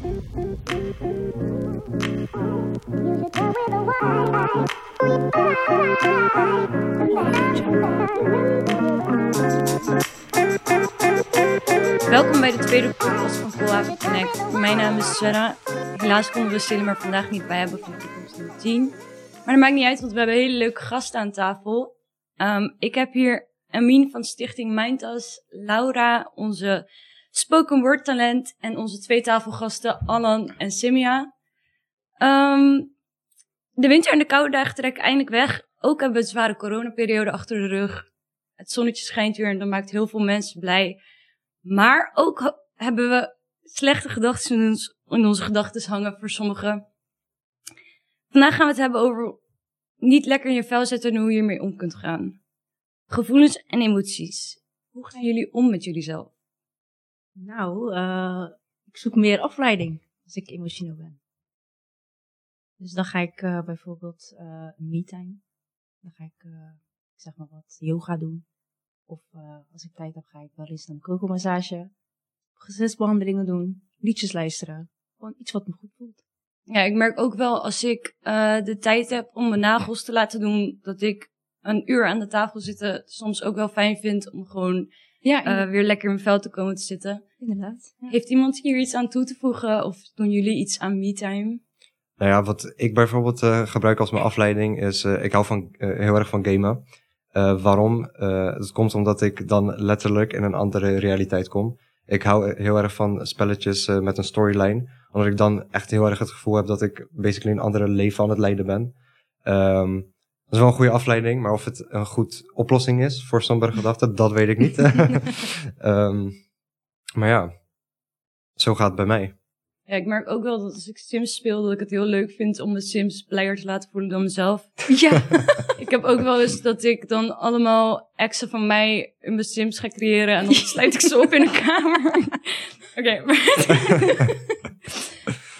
Welkom bij de tweede podcast van Volhaven Connect. Mijn naam is Sarah. Helaas konden we Stille er vandaag niet bij hebben voor de toekomstige team. Maar dat maakt niet uit, want we hebben hele leuke gasten aan tafel. Um, ik heb hier Amin van Stichting Mindtas, Laura, onze spoken word talent en onze twee tafelgasten Alan en Simia. Um, de winter en de koude dagen trekken eindelijk weg. Ook hebben we een zware coronaperiode achter de rug. Het zonnetje schijnt weer en dat maakt heel veel mensen blij. Maar ook hebben we slechte gedachten in onze gedachten hangen voor sommigen. Vandaag gaan we het hebben over niet lekker in je vel zetten en hoe je ermee om kunt gaan. Gevoelens en emoties. Hoe gaan jullie om met jullie zelf? Nou, uh, ik zoek meer afleiding als ik emotioneel ben. Dus dan ga ik uh, bijvoorbeeld uh, een me-time. Dan ga ik, zeg maar wat, yoga doen. Of als ik tijd heb, ga ik wel eens een kogelmassage. Gezichtsbehandelingen doen. Liedjes luisteren. Gewoon iets wat me goed voelt. Ja, ik merk ook wel als ik de tijd heb om mijn nagels te laten doen, dat ik een uur aan de tafel zitten soms ook wel fijn vind om gewoon ja, uh, weer lekker in mijn vel te komen te zitten. Inderdaad. Heeft iemand hier iets aan toe te voegen of doen jullie iets aan me-time? Nou ja, wat ik bijvoorbeeld uh, gebruik als mijn afleiding is, uh, ik hou van, heel erg van gamen. waarom? dat komt omdat ik dan letterlijk in een andere realiteit kom. Ik hou heel erg van spelletjes met een storyline. Omdat ik dan echt heel erg het gevoel heb dat ik basically een andere leven aan het leiden ben. Um, dat is wel een goede afleiding, maar of het een goed oplossing is voor sombere gedachten, dat weet ik niet. um, maar ja, zo gaat het bij mij. Ja, ik merk ook wel dat als ik Sims speel, dat ik het heel leuk vind om de Sims blijer te laten voelen dan mezelf. Ja. ik heb ook wel eens dat ik dan allemaal exen van mij in mijn Sims ga creëren en dan sluit ik ze op in een kamer. Oké,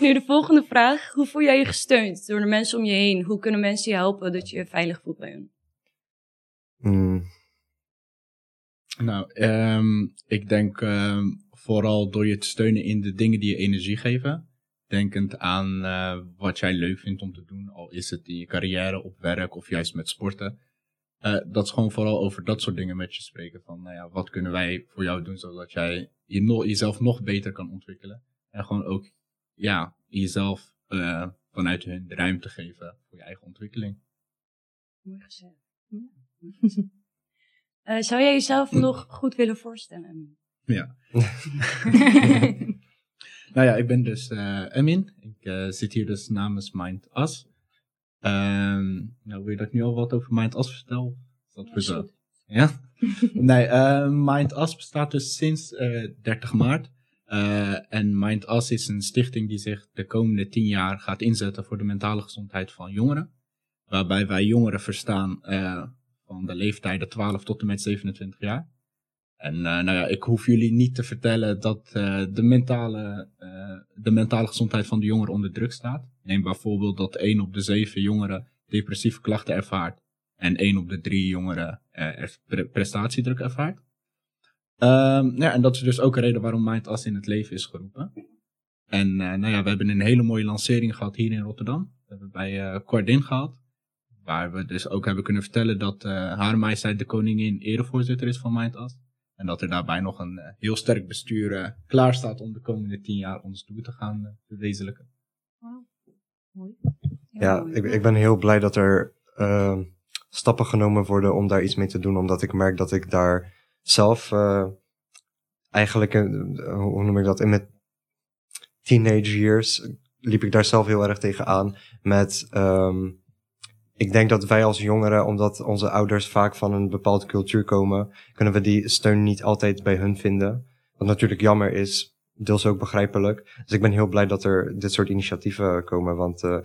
Nu de volgende vraag. Hoe voel jij je gesteund door de mensen om je heen? Hoe kunnen mensen je helpen dat je je veilig voelt bij hen? Hmm. Nou, um, ik denk um, vooral door je te steunen in de dingen die je energie geven. Denkend aan uh, wat jij leuk vindt om te doen. Al is het in je carrière, op werk of juist met sporten. Uh, dat is gewoon vooral over dat soort dingen met je spreken. Van, nou ja, wat kunnen wij voor jou doen zodat jij je no jezelf nog beter kan ontwikkelen. En gewoon ook ja, jezelf uh, vanuit hun de ruimte geven voor je eigen ontwikkeling. Mooi gezegd. Ja. uh, zou jij jezelf nog goed willen voorstellen? Ja. nou ja, ik ben dus uh, Emin. Ik zit hier dus namens Mind As. Um, nou, wil je dat ik nu al wat over Mind As vertel? Is dat voor zo? Ja? nee, Mind As bestaat dus sinds 30 maart. Uh, en Mind Us is een stichting die zich de komende tien jaar gaat inzetten voor de mentale gezondheid van jongeren. Waarbij wij jongeren verstaan uh, van de leeftijden 12 tot en met 27 jaar. En uh, nou ja, ik hoef jullie niet te vertellen dat de, mentale, de mentale gezondheid van de jongeren onder druk staat. Neem bijvoorbeeld dat 1 op de 7 jongeren depressieve klachten ervaart. En 1 op de 3 jongeren prestatiedruk ervaart. Um, ja, en dat is dus ook een reden waarom Mind As in het leven is geroepen. En uh, nou ja, we hebben een hele mooie lancering gehad hier in Rotterdam. We hebben bij uh, Cordin gehad. Waar we dus ook hebben kunnen vertellen dat uh, haar majesteit de koningin erevoorzitter is van Mind As. En dat er daarbij nog een heel sterk bestuur klaar staat om de komende tien jaar ons doel te gaan verwezenlijken. Wow. Mooi. Ja, ik, ik ben heel blij dat er ehm, stappen genomen worden om daar iets mee te doen. Omdat ik merk dat ik daar zelf uh, eigenlijk, hoe noem ik dat, in mijn teenage years liep ik daar zelf heel erg tegen aan met, um, ik denk dat wij als jongeren, omdat onze ouders vaak van een bepaalde cultuur komen, kunnen we die steun niet altijd bij hun vinden. Wat natuurlijk jammer is, deels ook begrijpelijk. Dus ik ben heel blij dat er dit soort initiatieven komen, want uh,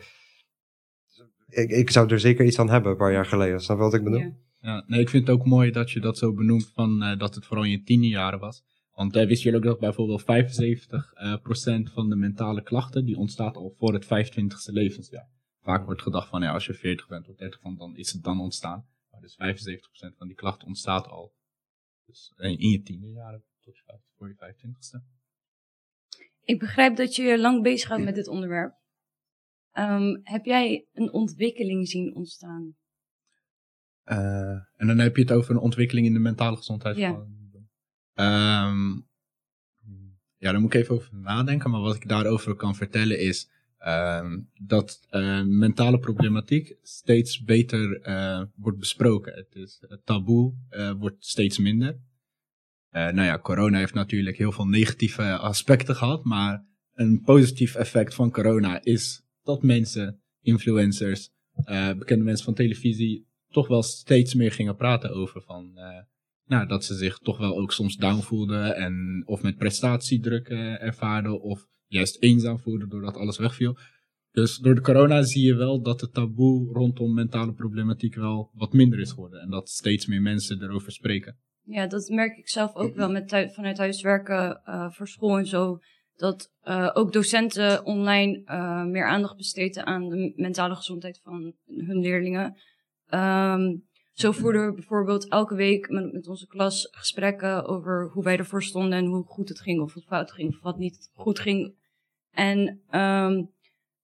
ik, ik zou er zeker iets aan hebben een paar jaar geleden. Snap je wat ik bedoel? Nee, ik vind het ook mooi dat je dat zo benoemt van uh, dat het vooral in je tienerjaren was. Want uh, wist jullie ook dat bijvoorbeeld 75% uh, procent van de mentale klachten, die ontstaat al voor het 25ste levensjaar. Vaak wordt gedacht van, ja, als je 40 bent of 30 van, dan is het dan ontstaan. Maar dus 75% van die klachten ontstaat al dus, in je tienerjaren tot je, voor je 25ste. ik begrijp dat je je lang bezig gaat met dit onderwerp. Ehm, heb jij een ontwikkeling zien ontstaan? Uh, en dan heb je het over een ontwikkeling in de mentale gezondheid Ja. van. Ehm, ja, daar moet ik even over nadenken. Maar wat ik daarover kan vertellen is ehm, dat eh, mentale problematiek steeds beter eh, wordt besproken. Het, is, het taboe eh, wordt steeds minder. Eh, nou ja, corona heeft natuurlijk heel veel negatieve aspecten gehad. Maar een positief effect van corona is dat mensen, influencers, eh, bekende mensen van televisie, toch wel steeds meer gingen praten over van, eh, nou, dat ze zich toch wel ook soms down voelden en of met prestatiedruk eh, ervaarden of juist eenzaam voelden doordat alles wegviel. Dus door de corona zie je wel dat het taboe rondom mentale problematiek wel wat minder is geworden en dat steeds meer mensen erover spreken. Ja, dat merk ik zelf ook wel met vanuit huis werken eh, voor school en zo. Dat ook docenten online meer aandacht besteden aan de mentale gezondheid van hun leerlingen. Ehm, zo voerden we bijvoorbeeld elke week met, met onze klas gesprekken over hoe wij ervoor stonden en hoe goed het ging, of het fout ging, of wat niet goed ging. En ehm,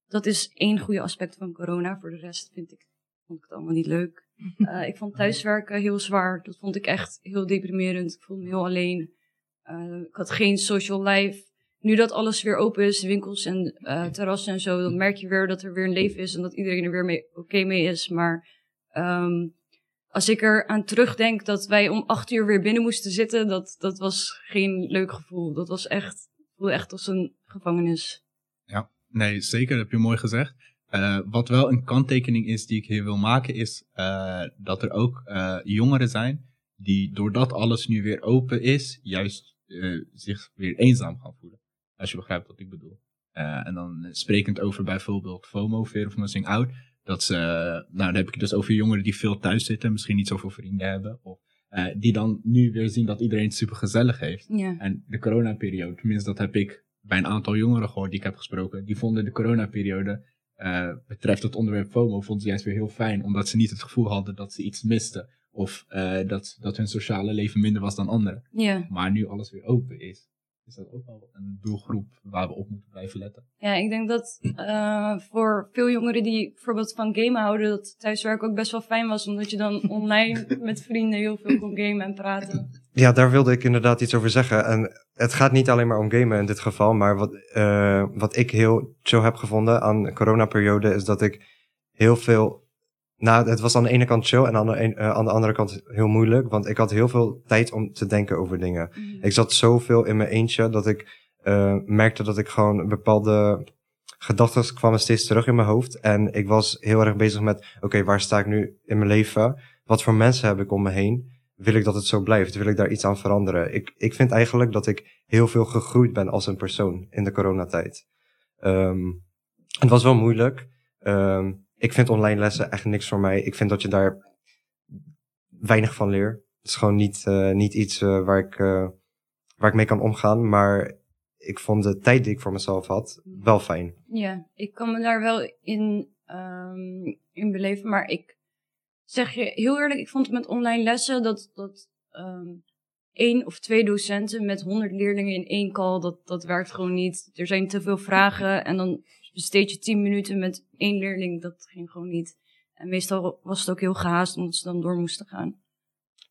dat is één goede aspect van corona. Voor de rest vind ik, vond ik het allemaal niet leuk. Eh, ik vond thuiswerken heel zwaar. Dat vond ik echt heel deprimerend. Ik voelde me heel alleen. Eh, ik had geen social life. Nu dat alles weer open is, winkels en eh, terrassen en zo, dan merk je weer dat er weer een leven is en dat iedereen er weer mee, oké mee is. Maar ehm, als ik er aan terugdenk dat wij om acht uur weer binnen moesten zitten, dat, dat was geen leuk gevoel. Dat was echt, voelde echt als een gevangenis. Nee, zeker, heb je mooi gezegd. Eh, wat wel een kanttekening is die ik hier wil maken, is eh, dat er ook eh, jongeren zijn die doordat alles nu weer open is, juist zich weer eenzaam gaan voelen. Als je begrijpt wat ik bedoel. En dan sprekend over bijvoorbeeld FOMO, Fear of Missing Out. Dat ze, nou dan heb ik het dus over jongeren die veel thuis zitten, misschien niet zoveel vrienden hebben. Of, eh, die dan nu weer zien dat iedereen het super gezellig heeft. Ja. En de coronaperiode, tenminste dat heb ik bij een aantal jongeren gehoord die ik heb gesproken, die vonden de coronaperiode, eh betreft het onderwerp FOMO, vonden ze juist weer heel fijn, omdat ze niet het gevoel hadden dat ze iets misten. Of eh, dat, dat hun sociale leven minder was dan anderen. Ja. Maar nu alles weer open is, is dat ook wel een doelgroep waar we op moeten blijven letten. Ja, ik denk dat eh, voor veel jongeren die bijvoorbeeld van gamen houden, dat thuiswerken ook best wel fijn was, omdat je dan online met vrienden heel veel kon gamen en praten. Ja, daar wilde ik inderdaad iets over zeggen. En het gaat niet alleen maar om gamen in dit geval, maar wat, eh, wat ik heel chill heb gevonden aan de coronaperiode is dat ik heel veel. Nou, het was aan de ene kant chill en aan de, een- eh, aan de andere kant heel moeilijk, want ik had heel veel tijd om te denken over dingen. Ik zat zoveel in mijn eentje dat ik eh, merkte dat ik gewoon bepaalde gedachten kwamen steeds terug in mijn hoofd. En ik was heel erg bezig met, oké, waar sta ik nu in mijn leven? Wat voor mensen heb ik om me heen? Wil ik dat het zo blijft? Wil ik daar iets aan veranderen? Ik, ik vind eigenlijk dat ik heel veel gegroeid ben als een persoon in de coronatijd. Ehm, het was wel moeilijk. Ehm, ik vind online lessen echt niks voor mij. Ik vind dat je daar weinig van leert. Het is gewoon niet, eh, niet iets eh, waar, ik, eh, waar ik mee kan omgaan. Maar ik vond de tijd die ik voor mezelf had wel fijn. Ja, ik kan me daar wel in, ehm, in beleven, maar ik zeg je heel eerlijk, ik vond met online lessen dat, dat ehm, één of twee docenten met honderd leerlingen in één call, dat, dat werkt gewoon niet. Er zijn te veel vragen en dan besteed je tien minuten met één leerling, dat ging gewoon niet. En meestal was het ook heel gehaast omdat ze dan door moesten gaan.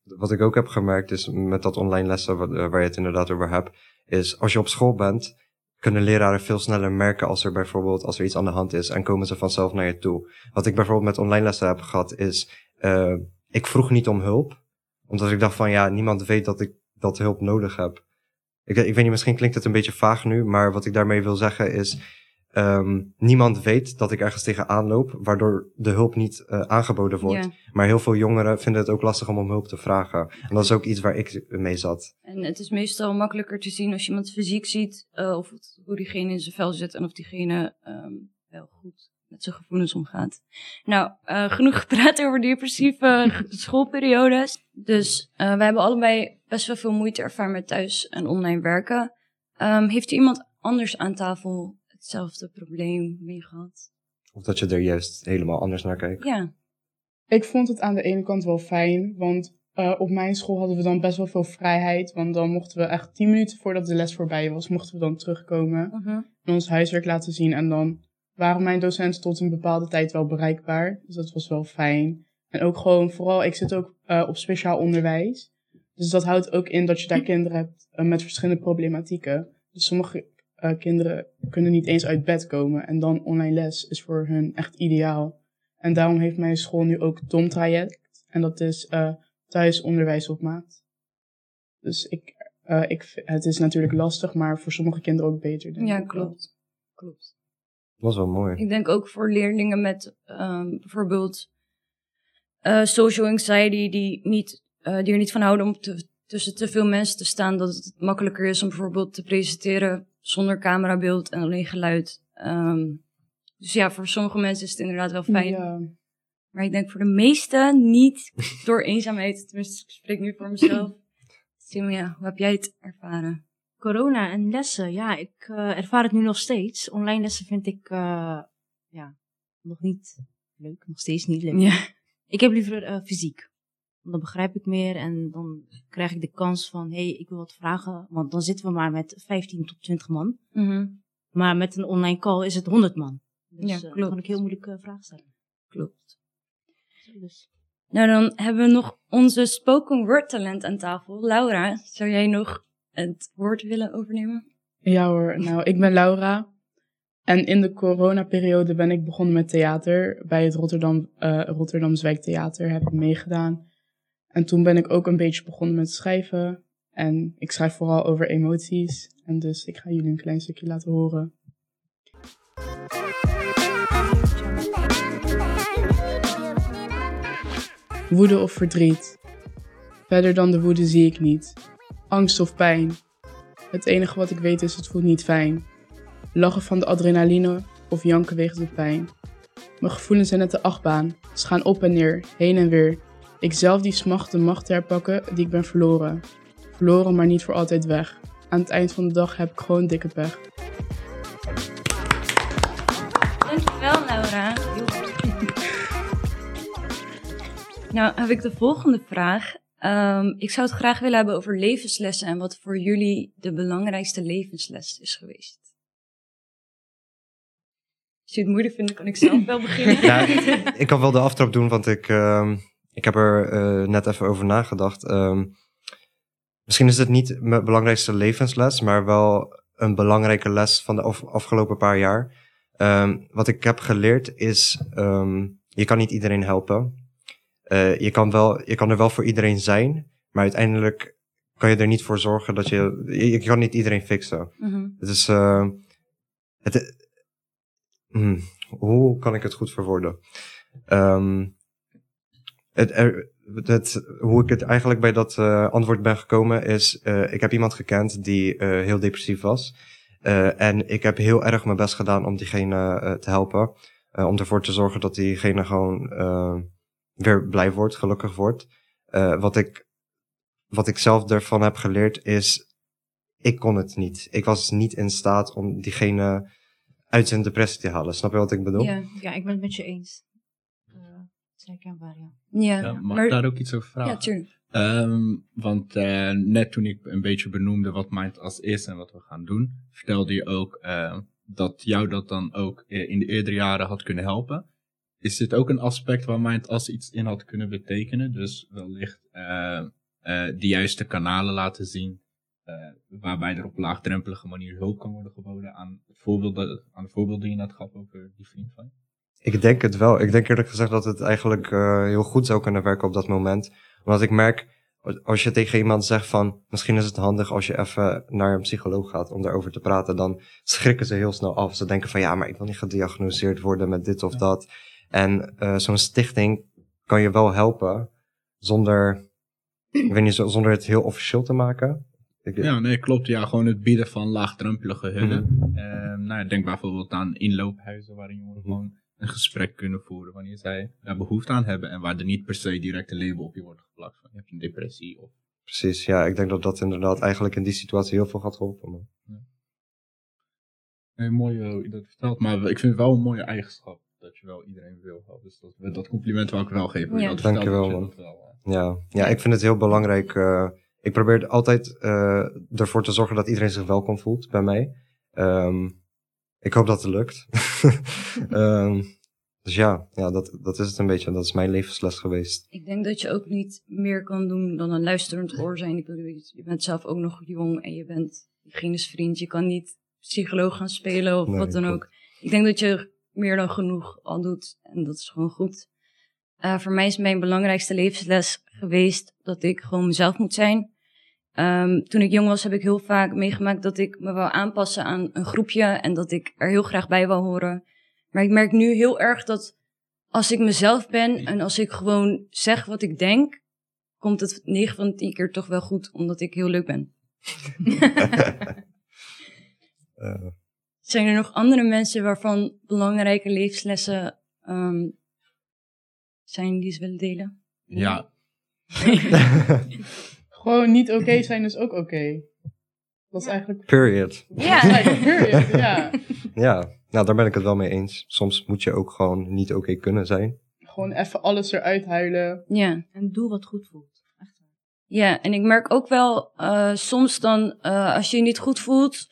Wat ik ook heb gemerkt is met dat online lessen eh, waar je het inderdaad over hebt, is als je op school bent, kunnen leraren veel sneller merken als er bijvoorbeeld als er iets aan de hand is en komen ze vanzelf naar je toe. Wat ik bijvoorbeeld met online lessen heb gehad is, eh, ik vroeg niet om hulp, omdat ik dacht van ja, niemand weet dat ik dat hulp nodig heb. Ik, ik weet niet, misschien klinkt het een beetje vaag nu, maar wat ik daarmee wil zeggen is, ehm, niemand weet dat ik ergens tegenaan loop, waardoor de hulp niet eh, aangeboden wordt. Ja. Maar heel veel jongeren vinden het ook lastig om om hulp te vragen. En dat is ook iets waar ik mee zat. En het is meestal makkelijker te zien als je iemand fysiek ziet, eh, of hoe diegene in zijn vel zit en of diegene ehm, wel goed met zijn gevoelens omgaat. Nou, eh, genoeg gepraat over depressieve schoolperiodes. Dus we hebben allebei best wel veel moeite ervaren met thuis en online werken. Ehm, heeft er iemand anders aan tafel hetzelfde probleem mee gehad? Of dat je er juist helemaal anders naar kijkt. Ja, Ik vond het aan de ene kant wel fijn, want eh, op mijn school hadden we dan best wel veel vrijheid. Want dan mochten we echt tien minuten voordat de les voorbij was, mochten we dan terugkomen. Mhm. En ons huiswerk laten zien. En dan waren mijn docenten tot een bepaalde tijd wel bereikbaar. Dus dat was wel fijn. En ook gewoon, vooral, ik zit ook eh, op speciaal onderwijs. Dus dat houdt ook in dat je daar kinderen hebt eh, met verschillende problematieken. Dus sommige eh, kinderen kunnen niet eens uit bed komen. En dan online les is voor hun echt ideaal. En daarom heeft mijn school nu ook DOM-traject. En dat is eh thuisonderwijs op maat. Dus ik, eh, ik, het is natuurlijk lastig, maar voor sommige kinderen ook beter. Denk Ja, ik klopt. Klopt. Dat was wel mooi. Ik denk ook voor leerlingen met ehm, bijvoorbeeld eh, social anxiety, die, niet, eh, die er niet van houden om te, tussen te veel mensen te staan, dat het makkelijker is om bijvoorbeeld te presenteren zonder camerabeeld en alleen geluid. Ehm, dus ja, voor sommige mensen is het inderdaad wel fijn. Ja. Maar ik denk voor de meesten niet door eenzaamheid. Tenminste, ik spreek nu voor mezelf. Simia, hoe heb jij het ervaren? Corona en lessen, ja, ik eh, ervaar het nu nog steeds. Online lessen vind ik, eh, ja, nog niet leuk. Nog steeds niet leuk. Ja. Ik heb liever eh, fysiek. Dan begrijp ik meer en dan krijg ik de kans van, hé, hey, ik wil wat vragen. Want dan zitten we maar met 15 tot 20 man. Mhm. Maar met een online call is het 100 man. Dus Ja, eh, dan kan ik heel moeilijke vragen stellen. Klopt. Dus. Nou, dan hebben we nog onze spoken word talent aan tafel. Laura, zou jij nog het woord willen overnemen? Ja hoor, nou ik ben Laura. En in de coronaperiode ben ik begonnen met theater. Bij het Rotterdam, eh Rotterdams Wijktheater heb ik meegedaan. En toen ben ik ook een beetje begonnen met schrijven. En ik schrijf vooral over emoties. En dus ik ga jullie een klein stukje laten horen. Woede of verdriet. Verder dan de woede zie ik niet. Angst of pijn. Het enige wat ik weet is, het voelt niet fijn. Lachen van de adrenaline of janken wegens de pijn. Mijn gevoelens zijn net de achtbaan. Ze gaan op en neer, heen en weer. Ik zelf die smacht de macht herpakken die ik ben verloren. Verloren, maar niet voor altijd weg. Aan het eind van de dag heb ik gewoon dikke pech. Dankjewel, Laura. Nou, heb ik de volgende vraag. Ehm, ik zou het graag willen hebben over levenslessen en wat voor jullie de belangrijkste levensles is geweest. Als je het moeilijk vindt, kan ik zelf wel beginnen. Ja, ik kan wel de aftrap doen, want ik, ehm, ik heb er eh, net even over nagedacht. Ehm, misschien is het niet mijn belangrijkste levensles, maar wel een belangrijke les van de af- afgelopen paar jaar. Ehm, wat ik heb geleerd is, ehm, je kan niet iedereen helpen. Eh, je, kan wel, je kan er wel voor iedereen zijn, maar uiteindelijk kan je er niet voor zorgen dat je... Je, je kan niet iedereen fixen. Mhm. Het is. eh, het, hmm, hoe kan ik het goed verwoorden? Ehm, het, hoe ik het eigenlijk bij dat eh, antwoord ben gekomen is: eh, ik heb iemand gekend die eh, heel depressief was. En ik heb heel erg mijn best gedaan om diegene te helpen. Om ervoor te zorgen dat diegene gewoon weer blij wordt, gelukkig wordt. Wat, ik, wat ik zelf ervan heb geleerd is ik kon het niet. Ik was niet in staat om diegene uit zijn depressie te halen. Snap je wat ik bedoel? Ja, Ja, ik ben het met je eens. Uh, kenbaar, ja. mag maar, ik daar ook iets over vragen? ja, tuurlijk. Ehm, want eh, net toen ik een beetje benoemde wat Mind als is en wat we gaan doen, vertelde je ook eh, dat jou dat dan ook eh, in de eerdere jaren had kunnen helpen. Is dit ook een aspect waar Mind als iets in had kunnen betekenen? Dus wellicht eh, de juiste kanalen laten zien, eh, waarbij er op laagdrempelige manier hulp kan worden geboden aan, het voorbeeld, aan de voorbeelden die je net gaf over die vriend van je? Ik denk het wel. Ik denk eerlijk gezegd dat het eigenlijk eh, heel goed zou kunnen werken op dat moment. Omdat ik merk, als je tegen iemand zegt van, misschien is het handig als je even naar een psycholoog gaat om daarover te praten, dan schrikken ze heel snel af. Ze denken van, ja, maar ik wil niet gediagnoseerd worden met dit of dat. En eh, zo'n stichting kan je wel helpen zonder, ik weet niet, zo- zonder het heel officieel te maken. Ik, Ja, nee, klopt. Ja, gewoon het bieden van laagdrempelige hulp. Ehm, nou, ja, denk bijvoorbeeld aan inloophuizen waarin jongeren gewoon een gesprek kunnen voeren wanneer zij daar behoefte aan hebben en waar er niet per se direct een label op je wordt geplakt van je hebt een depressie of Precies, ja. Ik denk dat dat inderdaad eigenlijk in die situatie heel veel gaat helpen. man. Nee, mooi hoe je dat vertelt, maar ik vind het wel een mooie eigenschap. Dat je wel iedereen wil helpen. Dus dat, dat compliment wil ik wel geven. Ja. Dat Dankjewel, man. je dat wel, eh. Ja, ja, ik vind het heel belangrijk. eh, ik probeer altijd eh, ervoor te zorgen dat iedereen zich welkom voelt bij mij. Ehm, ik hoop dat het lukt. Ehm, dus ja, ja dat, dat is het een beetje. Dat is mijn levensles geweest. Ik denk dat je ook niet meer kan doen dan een luisterend oor zijn. Ik bedoel, je bent zelf ook nog jong en je bent diegene's vriend. Je kan niet psycholoog gaan spelen of Nee, wat dan ook. Ik denk dat je meer dan genoeg al doet en dat is gewoon goed. Eh, voor mij is mijn belangrijkste levensles geweest dat ik gewoon mezelf moet zijn. Ehm, toen ik jong was heb ik heel vaak meegemaakt dat ik me wou aanpassen aan een groepje en dat ik er heel graag bij wou horen. Maar ik merk nu heel erg dat als ik mezelf ben en als ik gewoon zeg wat ik denk, komt het 9 van de 10 keer toch wel goed, omdat ik heel leuk ben. Eh, Zijn er nog andere mensen waarvan belangrijke levenslessen ehm, zijn die ze willen delen? Ja, Gewoon niet oké zijn is ook oké. Dat is eigenlijk... period. Ja. Period, ja. Ja, nou daar ben ik het wel mee eens. Soms moet je ook gewoon niet oké kunnen zijn. Gewoon even alles eruit huilen. Ja. En doe wat goed voelt. Echt waar. Ja, en ik merk ook wel eh, soms dan, eh, als je je niet goed voelt,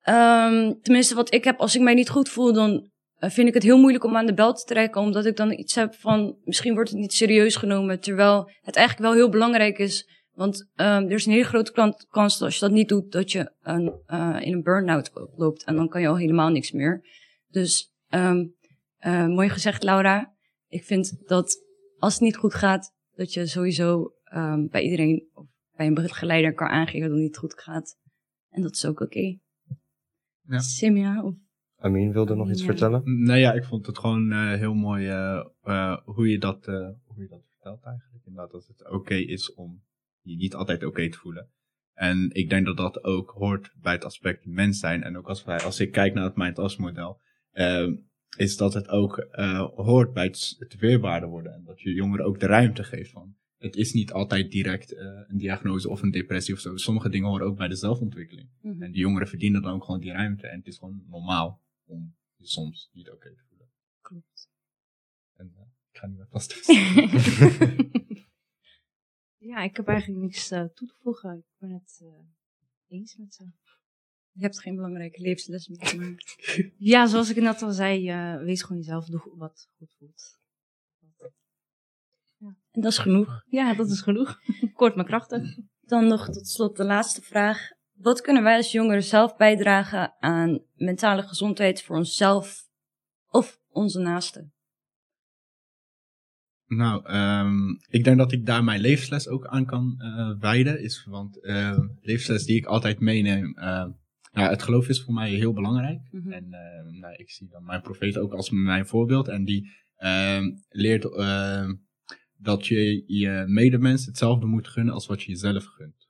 ehm, tenminste wat ik heb, als ik mij niet goed voel, dan eh, vind ik het heel moeilijk om aan de bel te trekken, omdat ik dan iets heb van, misschien wordt het niet serieus genomen, terwijl het eigenlijk wel heel belangrijk is. Want ehm, er is een hele grote klant- kans dat als je dat niet doet, dat je een, eh, in een burn-out loopt. En dan kan je al helemaal niks meer. Dus ehm, eh, mooi gezegd, Laura. Ik vind dat als het niet goed gaat, dat je sowieso ehm, bij iedereen of bij een begeleider kan aangeven dat het niet goed gaat. En dat is ook oké. Ja. Simia, of Amin wilde nog iets Ja. vertellen. nou ja, ik vond het gewoon eh, heel mooi hoe, je dat, eh, hoe je dat vertelt eigenlijk. Inderdaad, dat het oké is om je niet altijd oké te voelen. En ik denk dat dat ook hoort bij het aspect mens zijn. En ook als, wij, als ik kijk naar het Mind model, eh, is dat het ook eh, hoort bij het, het weerbaarder worden. En dat je jongeren ook de ruimte geeft van. Het is niet altijd direct eh, een diagnose of een depressie of zo. Sommige dingen horen ook bij de zelfontwikkeling. Mhm. En die jongeren verdienen dan ook gewoon die ruimte. En het is gewoon normaal om je soms niet oké te voelen. klopt. En eh, ik ga niet meer vast. Ja, ik heb eigenlijk niks eh, toe te voegen. Ik ben het eh, eens met ze. Je hebt geen belangrijke levensles meer gemaakt. Ja, zoals ik net al zei, eh, wees gewoon jezelf, doe wat goed voelt. En dat is genoeg. Ja, dat is genoeg. Kort maar krachtig. Dan nog tot slot de laatste vraag. Wat kunnen wij als jongeren zelf bijdragen aan mentale gezondheid voor onszelf of onze naasten? Nou, ehm, ik denk dat ik daar mijn levensles ook aan kan eh wijden. Is, want ehm levensles die ik altijd meeneem. ehm, ja, het geloof is voor mij heel belangrijk. Mhm. En ehm, nou, ik zie dan mijn profeet ook als mijn voorbeeld. En die ehm, leert ehm, dat je je medemens hetzelfde moet gunnen als wat je jezelf gunt.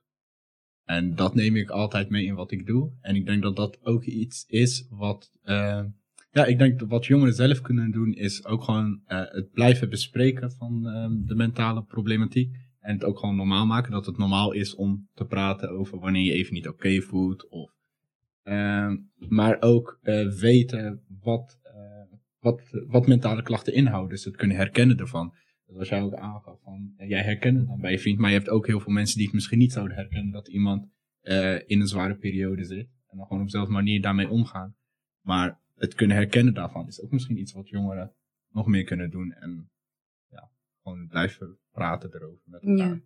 En dat neem ik altijd mee in wat ik doe. En ik denk dat dat ook iets is wat. Ja, ik denk dat wat jongeren zelf kunnen doen is ook gewoon eh, het blijven bespreken van ehm, de mentale problematiek. En het ook gewoon normaal maken. Dat het normaal is om te praten over wanneer je even niet oké voelt. Of, ehm, maar ook eh, weten wat, eh, wat, wat mentale klachten inhouden. Dus het kunnen herkennen ervan. Dus als jij ook aangaf van, jij herkent het dan bij je vriend. Maar je hebt ook heel veel mensen die het misschien niet zouden herkennen. Dat iemand in een zware periode zit. En dan gewoon op dezelfde manier daarmee omgaan. Maar het kunnen herkennen daarvan is ook misschien iets wat jongeren nog meer kunnen doen. En ja, gewoon blijven praten erover met elkaar. Ja.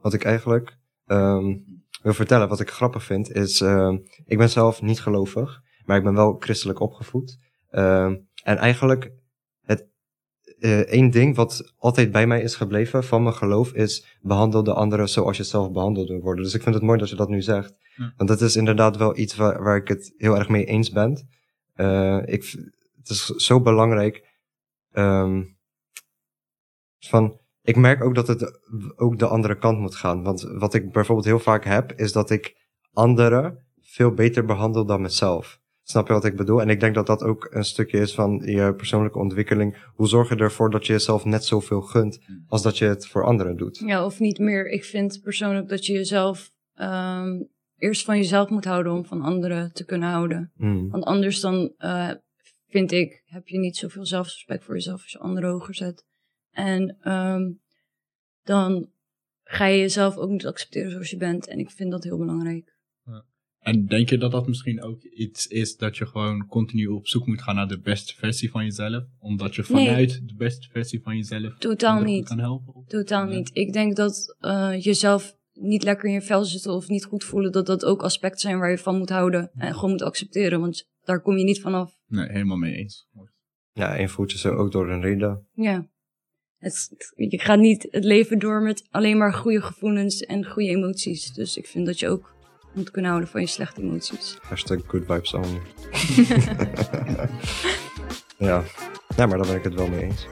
Wat ik eigenlijk ehm, wil vertellen, wat ik grappig vind, is... ehm, ik ben zelf niet gelovig, maar ik ben wel christelijk opgevoed. Ehm, en eigenlijk, het eh, één ding wat altijd bij mij is gebleven van mijn geloof is... behandel de anderen zoals je zelf behandeld wil worden. Dus ik vind het mooi dat je dat nu zegt. Ja. Want dat is inderdaad wel iets waar, waar ik het heel erg mee eens ben. Eh, ik, het is zo belangrijk... ehm, van, ik merk ook dat het ook de andere kant moet gaan. Want wat ik bijvoorbeeld heel vaak heb, is dat ik anderen veel beter behandel dan mezelf. Snap je wat ik bedoel? En ik denk dat dat ook een stukje is van je persoonlijke ontwikkeling. Hoe zorg je ervoor dat je jezelf net zoveel gunt als dat je het voor anderen doet? Ja, of niet meer. Ik vind persoonlijk dat je jezelf ehm, eerst van jezelf moet houden om van anderen te kunnen houden. Hmm. Want anders dan eh, vind ik, heb je niet zoveel zelfrespect voor jezelf als je anderen hoger zet. En ehm, dan ga je jezelf ook niet accepteren zoals je bent. En ik vind dat heel belangrijk. En denk je dat dat misschien ook iets is dat je gewoon continu op zoek moet gaan naar de beste versie van jezelf? Omdat je Nee. vanuit de beste versie van jezelf Totaal niet. kan helpen? Totaal Ja. niet. Ik denk dat eh, jezelf niet lekker in je vel zitten of niet goed voelen, dat dat ook aspecten zijn waar je van moet houden. En gewoon moet accepteren, want daar kom je niet vanaf. Nee, helemaal mee eens. Ja, en voelt je zo ook door een reden. Ja. Het, het- je gaat niet het leven door met alleen maar goede gevoelens en goede emoties. Dus ik vind dat je ook moet kunnen houden van je slechte emoties. Hashtag good vibes only. ja. ja, maar daar ben ik het wel mee eens.